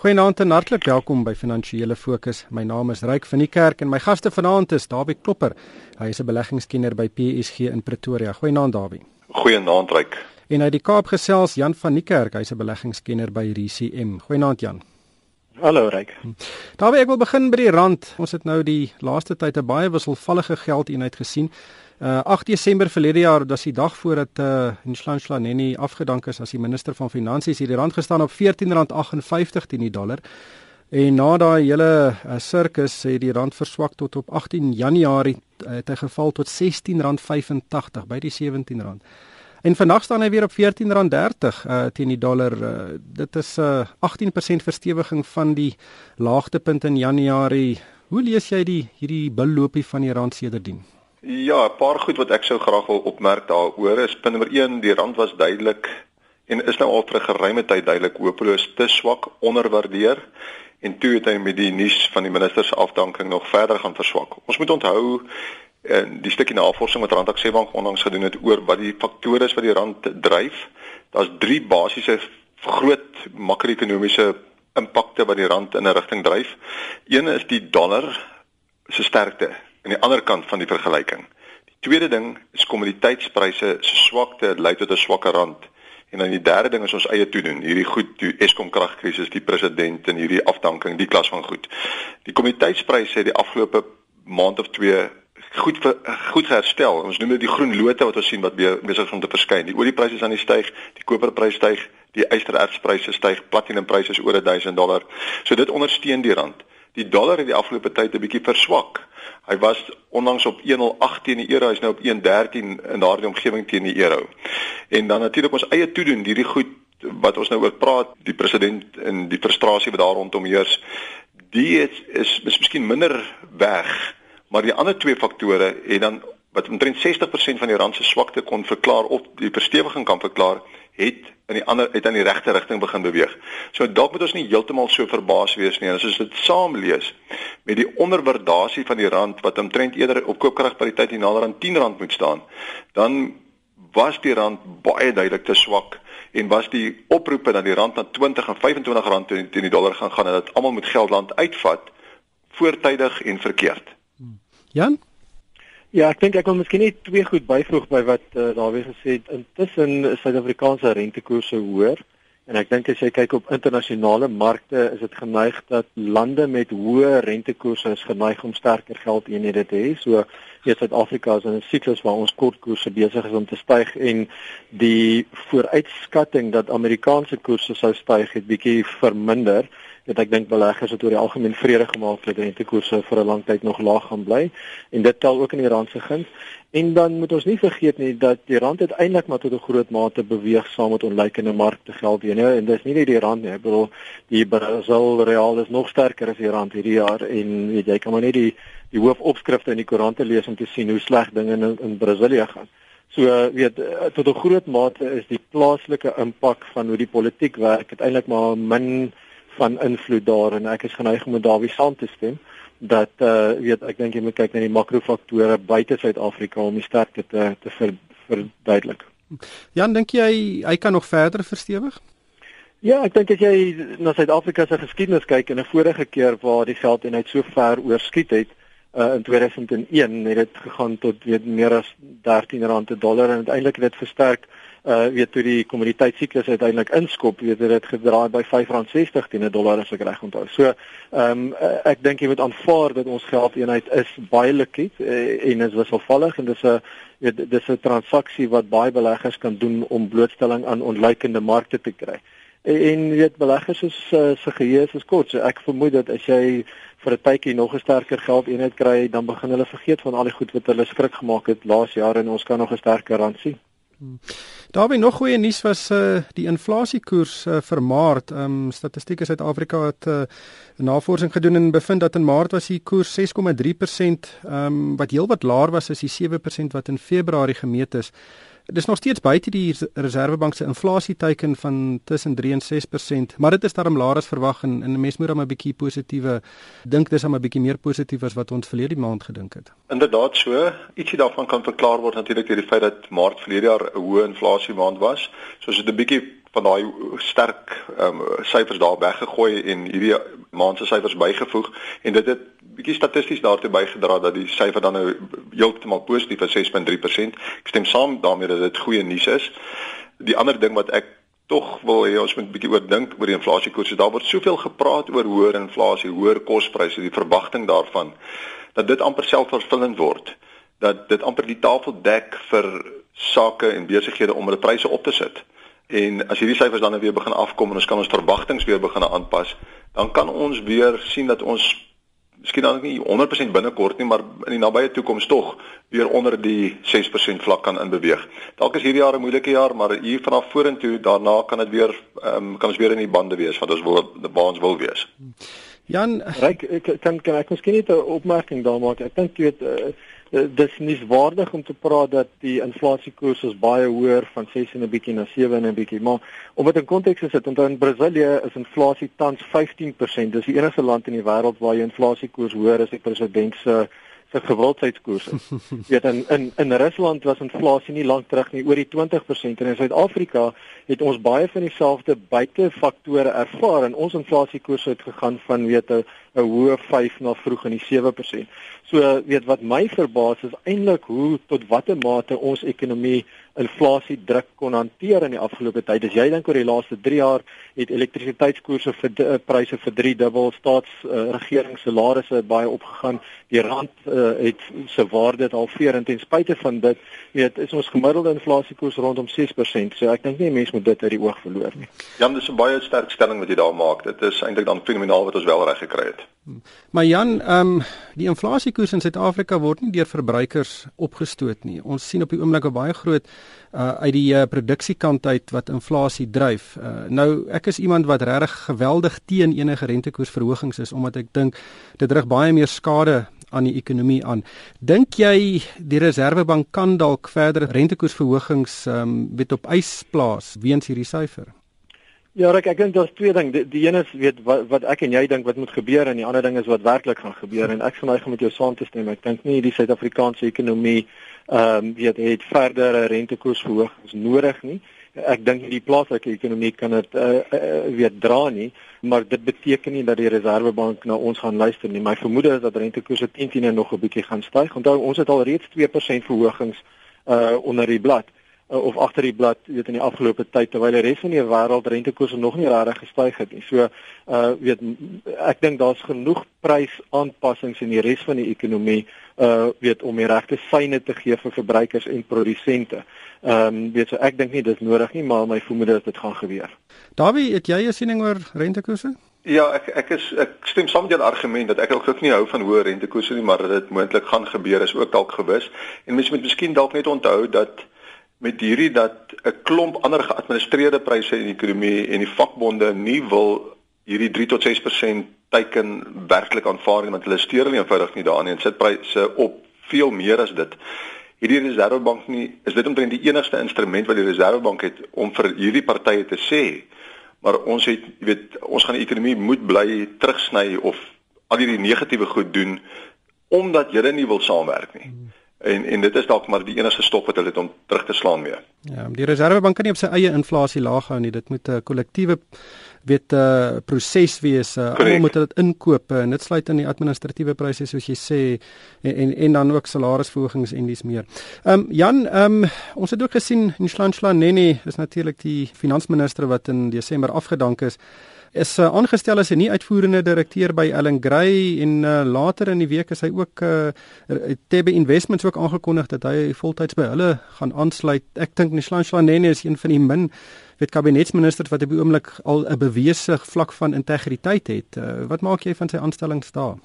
Goeienaand en hartlik welkom by Finansiële Fokus. My naam is Ryk van die Kerk en my gaste vanaand is Dawie Klopper. Hy is 'n beleggingskenner by PSG in Pretoria. Goeienaand Dawie. Goeienaand Ryk. En uit die Kaap gesels Jan van die Kerk. Hy's 'n beleggingskenner by RCM. Goeienaand Jan. Hallo Ryk. Dawie, ek wil begin by die rand. Ons het nou die laaste tyd 'n baie wisselvallige geldeenheid gesien. Uh 8 Desember verlede jaar, dis die dag voordat uh Nhlanhla Nene afgedank is as die minister van Finansies, het die rand gestaan op R14.58 teen die dollar. En na daai hele uh, sirkus het die rand verswak tot op 18 Januarie uh, het hy geval tot R16.85 by die R17. En vandag staan hy weer op R14.30 uh, teen die dollar. Uh, dit is 'n uh, 18% verstewiging van die laagtepunt in Januarie. Hoe lees jy die hierdie bulloopie van die rand sedertdien? Ja, 'n paar goed wat ek sou graag wil opmerk daaroor is punt nommer 1, die rand was duidelik en is nou al vir 'n geruime tyd duidelik hopeloos te swak, onderwaardeer en toe het hy met die nuus van die minister se afdanking nog verder gaan verswak. Ons moet onthou en die stukkie navorsing wat Rand Aksiebank onlangs gedoen het oor wat die faktore is wat die rand dryf. Daar's drie basiese groot makro-ekonomiese impakte wat die rand in 'n rigting dryf. Een is die dollar se sterkte aan die ander kant van die vergelyking. Die tweede ding is kommoditeitspryse se swakte lei tot 'n swakker rand. En dan die derde ding is ons eie toedoen. Hierdie goed, die Eskom kragkrisis, die president en hierdie afdanking, die klas van goed. Die kommoditeitspryse het die afgelope maand of twee goed goed herstel. Ons noem dit die groen lote wat ons sien wat besig is om te verskyn. Die oliepryse is aan die styg, die koperprys styg, die ysterertspryse styg, platinumpryse is oor 1000 dollar. So dit ondersteun die rand. Die dollar het die afgelope tyd 'n bietjie verswak. Hy was onlangs op 108 teen die euro, hy's nou op 113 in daardie omgewing teen die euro. En dan natuurlik ons eie toedoen, hierdie goed wat ons nou oor praat, die president en die frustrasie wat daar rondom heers, die is is, is miskien minder weg, maar die ander twee faktore het dan wat omtrent 60% van die rand se swakte kon verklaar of die verstewiging kan verklaar, het in die ander het in die regte rigting begin beweeg. So dalk moet ons nie heeltemal so verbaas wees nie. As ons dit saam lees met die onderwaardasie van die rand wat omtrent eerder op koopkragpariteit hier nader aan R10 moet staan, dan was die rand baie duidelik te swak en was die oproepe dat die rand na 20 en 25 rand teen die dollar gaan gaan en dat almal moet geld land uitvat voortydig en verkeerd. Jan Ja, ek dink ek wil miskien net twee goed byvoeg by wat uh, daar weer gesê het. Intussen is Suid-Afrikaanse rentekoerse hoër en ek dink as jy kyk op internasionale markte is dit geneig dat lande met hoë rentekoerse is geneig om sterker geldeenhede te hê. So hier Suid-Afrika is in 'n siklus waar ons kortkoerse besig is om te styg en die vooruitskatting dat Amerikaanse koerse sou styg het bietjie verminder dat ek dink beleggers het oor die algemeen vrede gemaak dat rentekoerse vir 'n lang tyd nog laag gaan bly en dit tel ook in die rand se guns. En dan moet ons nie vergeet nie dat die rand uiteindelik maar tot 'n groot mate beweeg saam met onlykende markte geld hier nie en dis nie net die rand nie. Ek bedoel die Brazil real is nog sterker as die rand hierdie jaar en weet jy kan maar net die die hoofopskrifte in die koerante lees om te sien hoe sleg dinge in in Brasilia gaan. So weet tot 'n groot mate is die plaaslike impak van hoe die politiek werk uiteindelik maar min van invloed daar en ek is geneig om met Dawie saam te stem dat uh weet ek dink jy moet kyk na die makrofaktore buite Suid-Afrika om die sterkte te te ver, verduidelik. Jan, dink jy hy kan nog verder verstewig? Ja, ek dink as jy na Suid-Afrika se geskiedenis kyk en 'n vorige keer waar die geld eenheid so ver oorskiet het uh in 2001 het dit gegaan tot weet meer as R13 per dollar en uiteindelik het dit versterk uh weet toe die kommoditeitsiklus uiteindelik inskop, weet dit gedraai by R5.60 teen 'n dollar as ek reg onthou. So, ehm um, ek dink jy moet aanvaar dat ons geldeenheid is baie likwid uh, en is wisselvallig en dis 'n weet dis 'n transaksie wat baie beleggers kan doen om blootstelling aan onlykende markte te kry. En weet beleggers is uh, se geheue is kort. So ek vermoed dat as jy vir 'n tydjie nog 'n sterker geldeenheid kry, dan begin hulle vergeet van al die goed wat hulle skrik gemaak het laas jaar en ons kan nog 'n sterker rand sien. Hmm. Daarby nog goeie nuus was uh die inflasiekoers uh, vir Maart. Ehm um, Statistiek Suid-Afrika het 'n uh, navorsing gedoen en bevind dat in Maart was die koers 6,3% ehm um, wat heelwat laer was as die 7% wat in Februarie gemeet is. Dis nog steeds buite die Reserwebank se inflasieteiken van tussen 3 en 6%, maar dit is daarom laer as verwag en, en mens moet dan 'n bietjie positiewe dink dis 'n bietjie meer positief as wat ons verlede maand gedink het. Inderdaad so, ietsie daarvan kan verklaar word natuurlik deur die feit dat Maart verlede jaar 'n hoë inflasie maand was. So as dit 'n bietjie van daai sterk ehm um, syfers daar weggegooi en hierdie maand se syfers bygevoeg en dit het bietjie statisties daartoe bygedra dat die syfer dan nou heeltemal positief is 6.3%. Ek stem saam daarmee dat dit goeie nuus is. Die ander ding wat ek tog wil hê ons moet bietjie oor dink oor die inflasiekoerse. Daar word soveel gepraat oor hoër inflasie, hoër kospryse, die verwagting daarvan dat dit amper selfvervullend word dat dit amper die tafel dek vir sake en besighede om hulle pryse op te sit. En as hierdie syfers dan nou weer begin afkom en ons kan ons verwagtinge weer begin aanpas, dan kan ons weer sien dat ons miskien dan nie 100% binnekort nie, maar in die nabye toekoms tog weer onder die 6% vlak kan inbeweeg. Dalk is hierdie jaar 'n moeilike jaar, maar hier vanaf vorentoe daarna kan dit weer ehm um, kan ons weer in die bande wees wat ons wil waar ons wil wees. Jan, ek kan kan ek miskien net 'n opmerking daar maak. Ek dink jy weet uh, Eh, dis nie waardig om te praat dat die inflasiekoers is baie hoër van 6 en 'n bietjie na 7 en 'n bietjie. Maar om dit in konteks te sit onthou in Brasilië is inflasie tans 15% dis die enigste land in die wêreld waar jy inflasiekoers hoër as die president se se gewildheidskoerse. Jy weet in in in Rusland was inflasie nie lank terug nie oor die 20% en in Suid-Afrika het ons baie van dieselfde buitefaktore ervaar en ons inflasiekoerse het gegaan van weet 'n 'n hoë 5 na vroeg in die 7%. So weet wat my verbaas is eintlik hoe tot watter mate ons ekonomie inflasie druk kon hanteer in die afgelope tyd. As jy dink oor die laaste 3 jaar het elektrisiteitskoerse vir uh, pryse vir 3 dubbel staats uh, regeringssalarisse baie opgegaan. Die rand uh, het se waarde het halveer en ten spyte van dit weet is ons gemiddelde inflasiekoers rondom 6%. So ek dink nie mense moet dit uit die oog verloor nie. Jan, dis 'n baie sterk stelling wat jy daar maak. Dit is eintlik dan fenomenaal wat ons wel reg gekry het. Maar Jan, ehm um, die inflasiekoers in Suid-Afrika word nie deur verbruikers opgestoot nie. Ons sien op die oomblik 'n baie groot uh uit die uh, produksiekant uit wat inflasie dryf. Uh nou ek is iemand wat regtig geweldig teen enige rentekoersverhogings is omdat ek dink dit rig baie meer skade aan die ekonomie aan. Dink jy die Reserwebank kan dalk verder rentekoersverhogings ehm um, weet op ys plaas weens hierdie syfer? Ja, ek ek dink daar's twee ding. Die, die een is weet wat wat ek en jy dink wat moet gebeur en die ander ding is wat werklik gaan gebeur en ek verneig om met jou saam te stem. Ek dink nie die Suid-Afrikaanse ekonomie ehm um, weet het verdere rentekoersverhogings nodig nie. Ek dink die plaaslike ekonomie kan dit uh, uh, weet dra nie, maar dit beteken nie dat die Reserwebank na ons gaan luister nie. My vermoede is dat rentekoerse teen teen nog 'n bietjie gaan styg. Onthou, ons het al reeds 2% verhogings uh onder die blad uh, of agter die blad weet in die afgelope tyd terwyl die res van die wêreld rentekoerse nog nie regtig gestyg het nie. So uh weet ek dink daar's genoeg prysaanpassings in die res van die ekonomie uh weet om die regte syne te gee vir verbruikers en produsente. Ehm um, weet so ek dink nie dis nodig nie, maar my vermoede is dit gaan gebeur. Dawie, het jy 'n siening oor rentekoerse? Ja, ek ek is ek stem saam met jou argument dat ek ook nie hou van hoë rentekoerse nie, maar dat dit moontlik gaan gebeur is ook dalk gewis. En mens moet miskien dalk net onthou dat met hierdie dat 'n klomp ander geadministreerde pryse in die ekonomie en die vakbonde nie wil hierdie 3 tot 6% teiken werklik aanvaar nie want hulle steur nie eenvoudig nie daarin en sit pryse op veel meer as dit. Hierdie Reservebank nie is dit omtrent die enigste instrument wat die Reservebank het om vir hierdie partye te sê maar ons het jy weet ons gaan die ekonomie moet bly terugsny of al hierdie negatiewe goed doen omdat julle nie wil saamwerk nie. Hmm en en dit is dalk maar die enigste stop wat hulle het om terug te slaan mee. Ja, die Reservebank kan nie op sy eie inflasie laag hou nie. Dit moet 'n kollektiewe weet 'n uh, proses wees. Uh, Almal moet dit inkoop en dit sluit in die administratiewe pryse soos jy sê en en, en dan ook salarisverhogings en dis meer. Ehm um, Jan, ehm um, ons het ook gesien Nhlanhla Nene is natuurlik die finansminister wat in Desember afgedank is is uh, aangestel as 'n nie uitvoerende direkteur by Ellen Gray en uh, later in die week is hy ook uh, Tebe Investments ook aangekondig dat hy voltyds by hulle gaan aansluit. Ek dink Nishlan Nene is een van die min wet kabinetsministers wat op die oomblik al 'n bewese vlak van integriteit het. Uh, wat maak jy van sy aanstellings daar?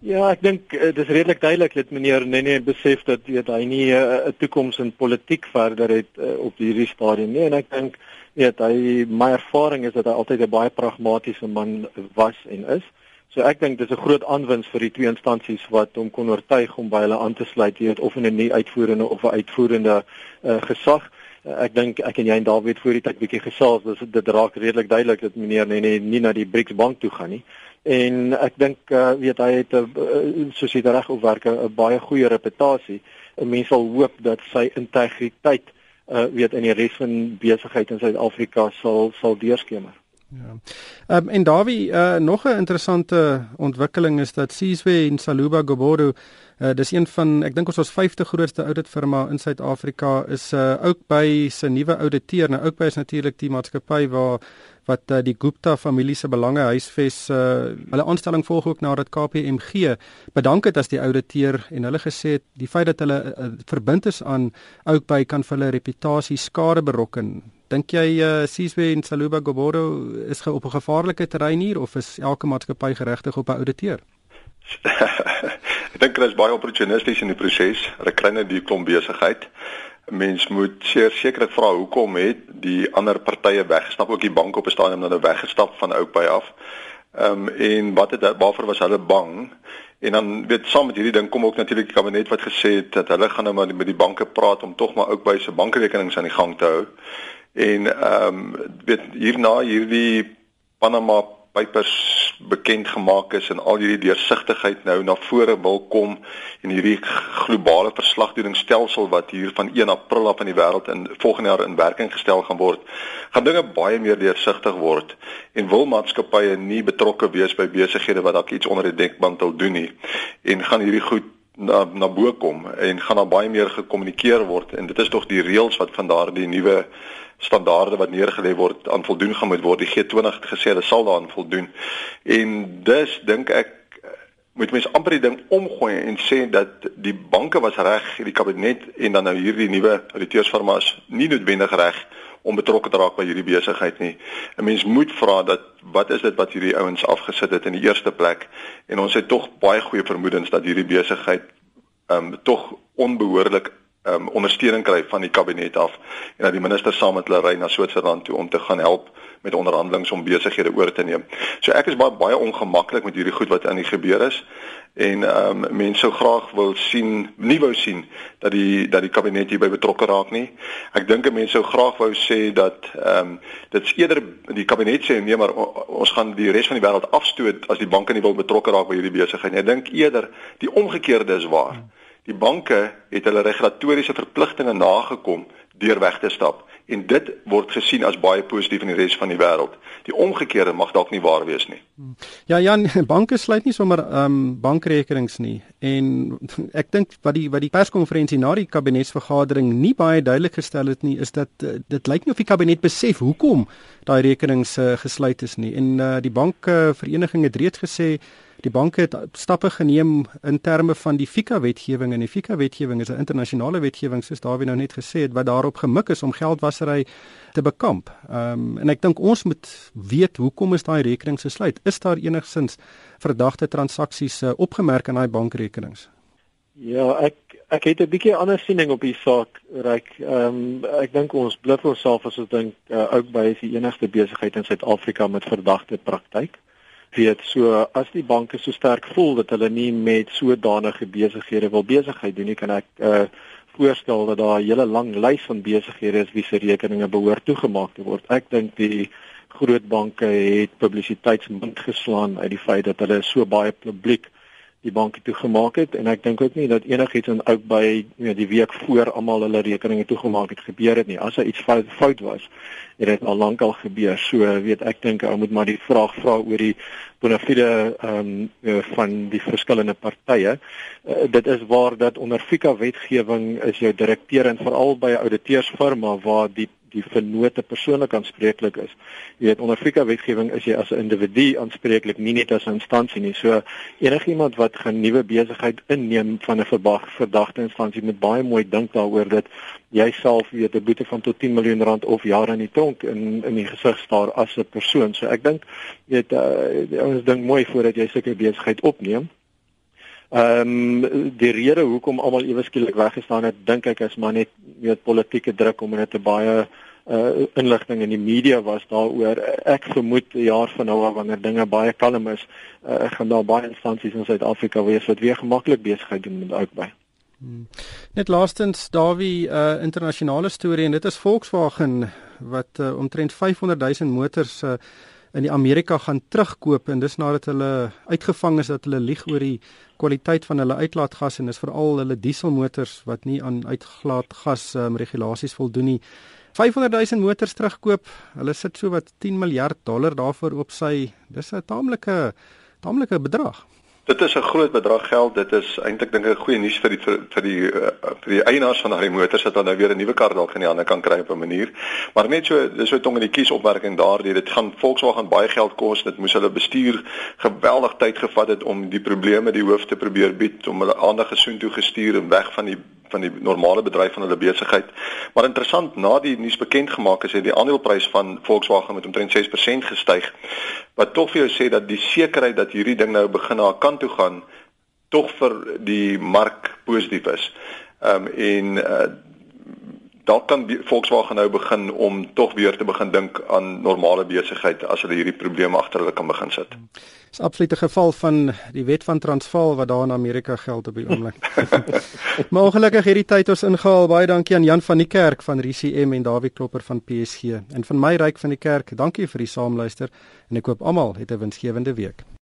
Ja, ek dink uh, dit is redelik duidelik dat meneer Nene besef dat weet hy nie 'n uh, toekoms in politiek verder het uh, op hierdie stadium nie en ek dink weet hy my ervaring is dat hy altyd 'n baie pragmatiese man was en is. So ek dink dis 'n groot aanwins vir die twee instansies wat hom kon oortuig om by hulle aan te sluit, weet of in 'n nie uitvoerende of 'n uitvoerende uh, gesag. Uh, ek dink ek en jy en David voor die tyd bietjie gesels, dis dit raak redelik duidelik dat meneer nie, nie nie na die BRICS bank toe gaan nie. En ek dink uh, weet hy het 'n uh, soos hy reg opwerk 'n baie goeie reputasie. 'n Mens sal hoop dat sy integriteit uh weet in die res van besigheid in Suid-Afrika sal sal deurskemer. Ja. Um, en Dawie, uh, nog 'n interessante ontwikkeling is dat Sizwe en Saluba Gobodo, uh, dis een van ek dink ons ons 50 grootste ouditfirma in Suid-Afrika is uh, ook by sy nuwe ouditeur. Nou ook by is natuurlik die maatskappy waar wat uh, die Gupta familie se belange huisves. Uh, hulle aanstelling volg ook nadat KPMG bedank het as die ouditeur en hulle gesê het die feit dat hulle uh, verbind is aan ook by kan vir hulle reputasie skade berokken. Dink jy uh, Sizwe en Saluba Gobodo is op 'n gevaarlike terrein hier of is elke maatskappy geregtig op 'n ouditeur? ek dink is baie opportunisties in die proses. Hulle kry net die klomp besigheid. Mens moet seker vra hoekom het die ander partye weggestap ook die bank op 'n stadium nou weggestap van Oupay af. Ehm um, en wat het waarvoor was hulle bang? En dan weet saam met hierdie ding kom ook natuurlik die kabinet wat gesê het dat hulle gaan nou maar met die banke praat om tog maar by se bankrekenings aan die gang te hou. En ehm um, weet hierna hierdie Panama Papers bekend gemaak is en al hierdie deursigtigheid nou na vore wil kom en hierdie globale verslagdoeningsstelsel wat hier van 1 April af in die wêreld in volgende jaar in werking gestel gaan word, gaan dinge baie meer deursigtig word en wil maatskappye nie betrokke wees by besighede wat dalk iets onder die dekmantel doen nie. En gaan hierdie goed na na bo kom en gaan daar baie meer gekommunikeer word en dit is tog die reëls wat van daardie nuwe standaarde wat neergelê word aan voldoen gaan moet word. Die G20 het gesê hulle sal daaraan voldoen. En dus dink ek moet mense amper die ding omgooi en sê dat die banke was reg, die kabinet en dan nou hierdie nuwe auditeursfirmas nie noodwendig reg om betrokke te raak by hierdie besigheid nie. 'n Mens moet vra dat wat is dit wat hierdie ouens afgesit het in die eerste plek? En ons het tog baie goeie vermoedens dat hierdie besigheid ehm um, tog onbehoorlik um, ondersteuning kry van die kabinet af en dat die minister saam met hulle ry na Switserland toe om te gaan help met onderhandelinge om besighede oor te neem. So ek is baie baie ongemaklik met hierdie goed wat aan die gebeur is en ehm um, mense sou graag wil sien nie wou sien dat die dat die kabinet hierby betrokke raak nie. Ek dink mense sou graag wou sê dat ehm um, dit's eerder die kabinet sê nee maar ons gaan die res van die wêreld afstoot as die banke nie wil betrokke raak by hierdie besigheid nie. Ek dink eerder die omgekeerde is waar. Hmm. Die banke het hulle regulatoriese verpligtinge nagekom deur weg te stap en dit word gesien as baie positief in die res van die wêreld. Die omgekeerde mag dalk nie waar wees nie. Ja ja, banke sluit nie sommer ehm um, bankrekenings nie. En ek dink wat die wat die perskonferensie na die kabinetsvergadering nie baie duidelik gestel het nie, is dat uh, dit lyk nie of die kabinet besef hoekom daai rekenings uh, gesluit is nie. En uh, die bankvereniging het reeds gesê Die banke het stappe geneem in terme van die FICA wetgewing en die FICA wetgewing is 'n internasionale wetgewing soos Dawie nou net gesê het wat daarop gemik is om geldwasery te bekamp. Ehm um, en ek dink ons moet weet hoekom is daai rekenings gesluit? Is daar enigsins verdagte transaksies uh, opgemerk in daai bankrekenings? Ja, ek ek het 'n bietjie ander siening op die saak, Ryk. Ehm um, ek dink ons blik onsself as ons dink uh, ook by is die enigste besigheid in Suid-Afrika met verdagte praktyk weet so as die banke so sterk voel dat hulle nie met sodanige besighede wil besigheid doen nie kan ek uh, voorstel dat daar 'n hele lang lys van besighede is wie se rekeninge behoort toegemaak te word. Ek dink die groot banke het publisiteitsmond geslaan uit die feit dat hulle so baie publiek die banke toegemaak het en ek dink ook nie dat enigiets in ook by you know, die week voor almal hulle rekeninge toegemaak het gebeur het nie. As daar iets fout, fout was, het dit al lank al gebeur. So weet ek dink ou moet maar die vraag vra oor die bonafide ehm um, van die verskillende partye. Uh, dit is waar dat onder FICA wetgewing is jou direkteur en veral by 'n ouditeursfirma waar die die vennote persoonlik aanspreeklik is. Jy weet onder FICA wetgewing is jy as 'n individu aanspreeklik, nie net as 'n instansie nie. So enigiemand wat 'n nuwe besigheid inneem van 'n verdagte instansie moet baie mooi dink daaroor dat jy self weet 'n boete van tot 10 miljoen rand of jare in die tronk in in die gesig staar as 'n persoon. So ek dink weet uh, ons dink mooi voordat jy sulke besigheid opneem. Ehm um, die rede hoekom almal ewe skielik weggestaan het, dink ek is maar net weet politieke druk om net 'n baie uh inligting in die media was daaroor. Ek vermoed 'n jaar van nou af wanneer dinge baie kalm is, uh, gaan daar baie instansies in Suid-Afrika wees wat weer gemaklik besigheid doen met uitby. Hmm. Net laastens Dawie 'n uh, internasionale storie en dit is Volkswagen wat uh, omtrent 500 000 motors uh, in die Amerika gaan terugkoop en dis nadat hulle uitgevang is dat hulle lieg oor die kwaliteit van hulle uitlaatgas en dis veral hulle dieselmotors wat nie aan uitlaatgas um, regulasies voldoen nie. 500 000 motors terugkoop. Hulle sit so wat 10 miljard dollar daarvoor op sy. Dis 'n taamlike taamlike bedrag. Dit is 'n groot bedrag geld. Dit is eintlik dink ek goeie nuus vir die vir, vir die uh, vir die eienaars van daai motors dat hulle nou weer 'n nuwe kar dalk in die hande kan kry op 'n manier. Maar net so dis so tong in die kies opmerking daardie dit gaan Volkswagen baie geld kos. Dit moes hulle bestuur geweldig tyd gevat het om die probleme die hoof te probeer bied om hulle aandag gesoen toe gestuur en weg van die van die normale bedryf van hulle besigheid. Maar interessant, na die nuus bekend gemaak is, het die aandeleprys van Volkswagen met omtrent 6% gestyg. Wat tog vir jou sê dat die sekerheid dat hierdie ding nou begin na 'n kant toe gaan tog vir die mark positief is. Ehm um, en uh, dalk kan Volkswagen nou begin om tog weer te begin dink aan normale besigheid as hulle hierdie probleme agter hulle kan begin sit. Dis absoluut 'n geval van die wet van Transvaal wat daar in Amerika geld op die oomblik. maar ongelukkig hierdie tyd ons ingehaal. Baie dankie aan Jan van die Kerk van RCM en Dawie Klopper van PSG. En van my ryk van die kerk, dankie vir die saamluister en ek hoop almal het 'n winsgewende week.